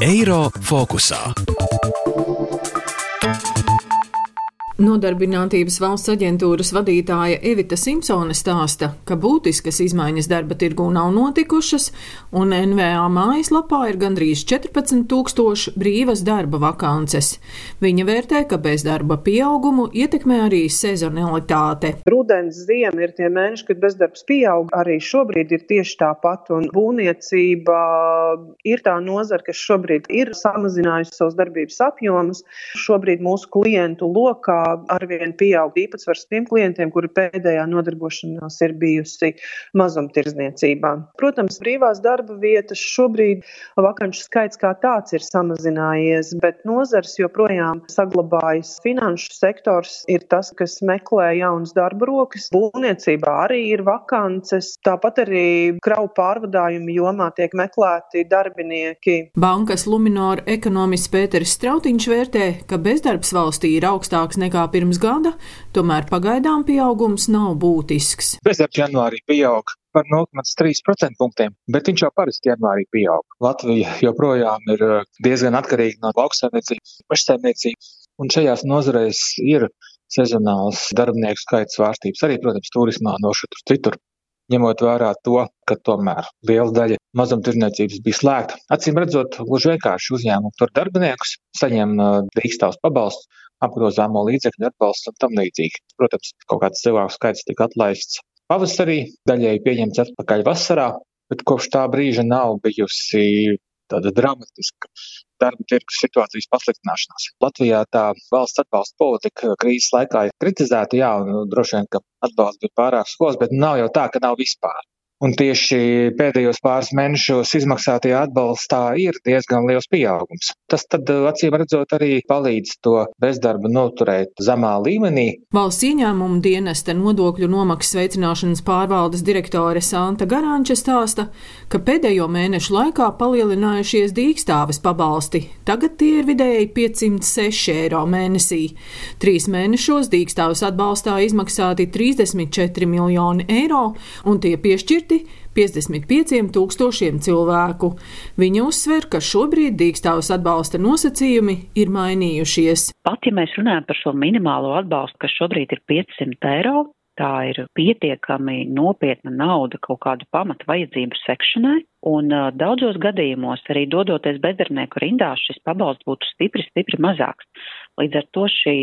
Eiro fokusā. Nodarbinātības valsts aģentūras vadītāja Evita Simpsone stāsta, ka būtiskas izmaiņas darba tirgū nav notikušas, un NVA mājaslapā ir gandrīz 14 tūkstoši brīvas darba vakances. Viņa vērtē, ka bezdarba pieaugumu ietekmē arī sezonalitāte. Rudens, ziema ir tie mēneši, kad bezdarbs pieaug. Arī šobrīd ir tieši tāpat, un būvniecība ir tā nozara, kas šobrīd ir samazinājusi savus darbības apjomus. Šobrīd mūsu klientu lokā arvien pieaug īpatsvars tiem klientiem, kuri pēdējā nodarbošanās ir bijusi mazumtirdzniecībā. Protams, brīvās darba vietas šobrīd vakanču skaits kā tāds ir samazinājies, bet nozars joprojām saglabājas. Finanšu sektors ir tas, kas meklē jaunas darba rokas. Būvniecībā arī ir vakances, tāpat arī kravu pārvadājumu jomā tiek meklēti darbinieki. Bankas Luminora ekonomists Pēters Strautiņš vērtē, ka bezdarbs valstī ir augstāks nekā nekā pirms gada, tomēr pagaidām pieaugums nav būtisks. Bezdarbs janvārī pieaug par 0,3% punktiem, bet viņš jau parasti janvārī pieaug. Latvija joprojām ir eh, diezgan atkarīga no lauksaimniecības, mežsaimniecības, un šajās nozareis ir sezonāls darbinieku skaits svārstības, arī, protams, turismā no šur citur. Ņemot vērā to, ka tomēr liela daļa mazumtirdzniecības bija slēgta. Acīm redzot, gluži vienkārši uzņēmumu tur darbiniekus saņem eh, dīkstāvs pabalsts, apgrozāmo līdzekļu atbalsts un tam līdzīgi. Protams, kaut kāds cilvēku skaits tika atlaists pavasarī, daļēji pieņemts atpakaļ vasarā, bet kopš tā brīža nav bijusi tāda dramatiska darba tirgus situācijas pasliktināšanās. Latvijā tā valsts atbalsta politika krīzes laikā ir kritizēta, jā, un droši vien, ka atbalsts bija pārāk skols, bet nav jau tā, ka nav vispār. Un tieši pēdējos pāris mēnešos izmaksātajā atbalstā ir diezgan liels pieaugums. Tas tad, eh, acīm redzot, arī palīdz to bezdarbu noturēt zemā līmenī. Valsts ieņēmumu dienesta nodokļu nomaksas veicināšanas pārvaldes direktore Santa Garanča stāsta, ka pēdējo mēnešu laikā palielinājušies dīkstāves pabalsti. Tagad tie ir vidēji 506 eiro mēnesī. Trīs mēnešos dīkstāves atbalstā izmaksāti 34 miljoni eiro, un tie piešķirti piešķirti 55 tūkstošiem cilvēku. Viņa uzsver, ka šobrīd dīkstāvus atbalsta nosacījumi ir mainījušies. Pat ja mēs runājam par šo minimālo atbalstu, kas šobrīd ir 500 eiro, tā ir pietiekami nopietna nauda kaut kādu pamatu vajadzību sekšanai, un uh, daudzos gadījumos arī dodoties bezdarbnieku rindās šis pabalsts būtu stipri, stipri mazāks. Līdz ar to šie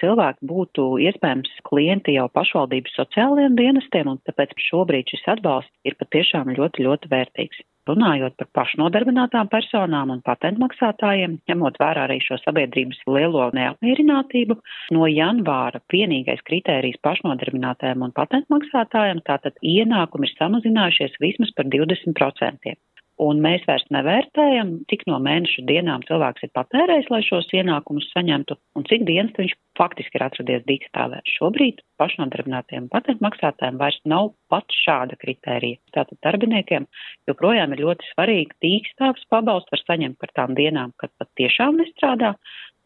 cilvēki būtu iespējams klienti jau pašvaldības sociālajiem dienestiem, un tāpēc šobrīd šis atbalsts ir patiešām ļoti, ļoti vērtīgs. Runājot par pašnodarbinātām personām un patentmaksātājiem, ņemot vērā arī šo sabiedrības lielo neapmierinātību, no janvāra vienīgais kritērijs pašnodarbinātājiem un patentmaksātājiem tātad ienākumi ir samazinājušies vismaz par 20% un mēs vairs nevērtējam, cik no mēneša dienām cilvēks ir patērējis, lai šos ienākumus saņemtu, un cik dienas viņš faktiski ir atradies dīkstāvē. Šobrīd pašnodarbinātiem patentmaksātājiem vairs nav pat šāda kritērija. Tātad darbiniekiem joprojām ir ļoti svarīgi dīkstāvs pabalsts var saņemt par tām dienām, kad pat tiešām nestrādā,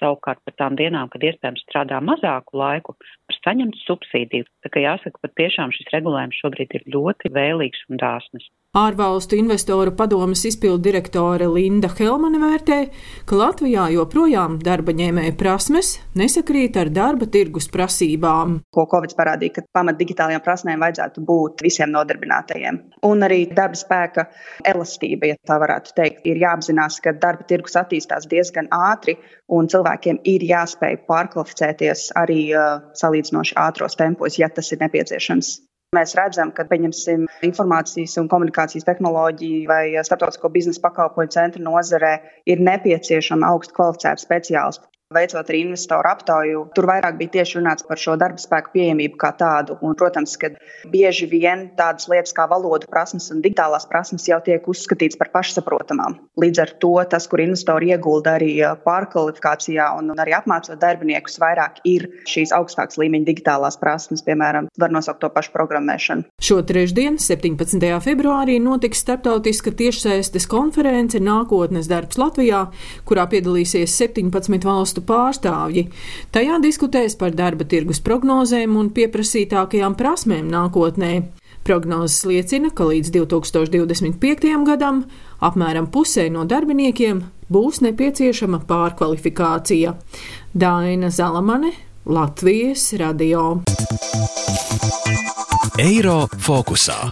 savukārt par tām dienām, kad iespējams strādā mazāku laiku, var saņemt subsīdiju. Tā kā jāsaka, pat tiešām šis regulējums šobrīd ir ļoti vēlīgs un dāsnis. Ārvalstu investoru padomas izpildu direktore Linda Helmane vērtē, ka Latvijā joprojām darba ņēmēja prasmes nesakrīt ar darba tirgus prasībām. Ko Covid parādīja, ka pamat digitālajām prasmēm vajadzētu būt visiem nodarbinātajiem. Un arī darba spēka elastība, ja tā varētu teikt, ir jāapzinās, ka darba tirgus attīstās diezgan ātri un cilvēkiem ir jāspēj pārkvalificēties arī uh, salīdzinoši ātros tempos, ja tas ir nepieciešams. Mēs redzam, ka pieņemsim informācijas un komunikācijas tehnoloģiju vai starptautisko biznesa pakalpojumu centru nozarē ir nepieciešama augstu kvalificēta speciālisti. Veicot arī investoru aptauju, tur vairāk bija tieši runāts par šo darba spēku pieejamību kā tādu. Un, protams, ka bieži vien tādas lietas kā valodu prasmes un digitālās prasmes jau tiek uzskatītas par pašsaprotamām. Līdz ar to tas, kur investori iegulda arī pārkvalifikācijā un, un arī apmācot darbiniekus, vairāk ir šīs augstākas līmeņa digitālās prasmes, piemēram, var nosaukt to pašu programmēšanu. Šo trešdienu, 17. februārī, notiks starptautiska tiešsaistes konference Nākotnes darbs Latvijā, kurā piedalīsies 17 valstu valstu pārstāvji. Tajā diskutēs par darba tirgus prognozēm un pieprasītākajām prasmēm nākotnē. Prognozes liecina, ka līdz 2025. gadam apmēram pusē no darbiniekiem būs nepieciešama pārkvalifikācija. Daina Zalamane, Latvijas radio. Eiro fokusā.